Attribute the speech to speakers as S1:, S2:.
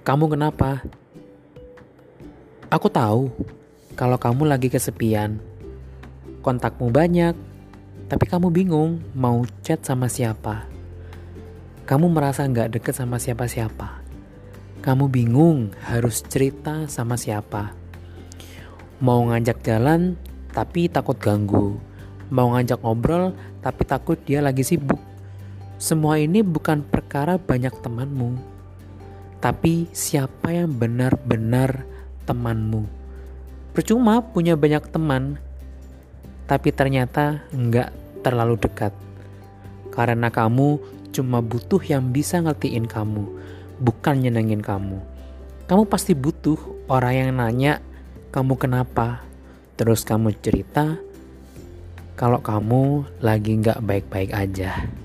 S1: kamu kenapa? Aku tahu kalau kamu lagi kesepian. Kontakmu banyak, tapi kamu bingung mau chat sama siapa. Kamu merasa nggak deket sama siapa-siapa. Kamu bingung harus cerita sama siapa. Mau ngajak jalan, tapi takut ganggu. Mau ngajak ngobrol, tapi takut dia lagi sibuk. Semua ini bukan perkara banyak temanmu, tapi siapa yang benar-benar temanmu. Percuma punya banyak teman, tapi ternyata nggak terlalu dekat. Karena kamu cuma butuh yang bisa ngertiin kamu, bukan nyenengin kamu. Kamu pasti butuh orang yang nanya kamu kenapa, terus kamu cerita kalau kamu lagi nggak baik-baik aja.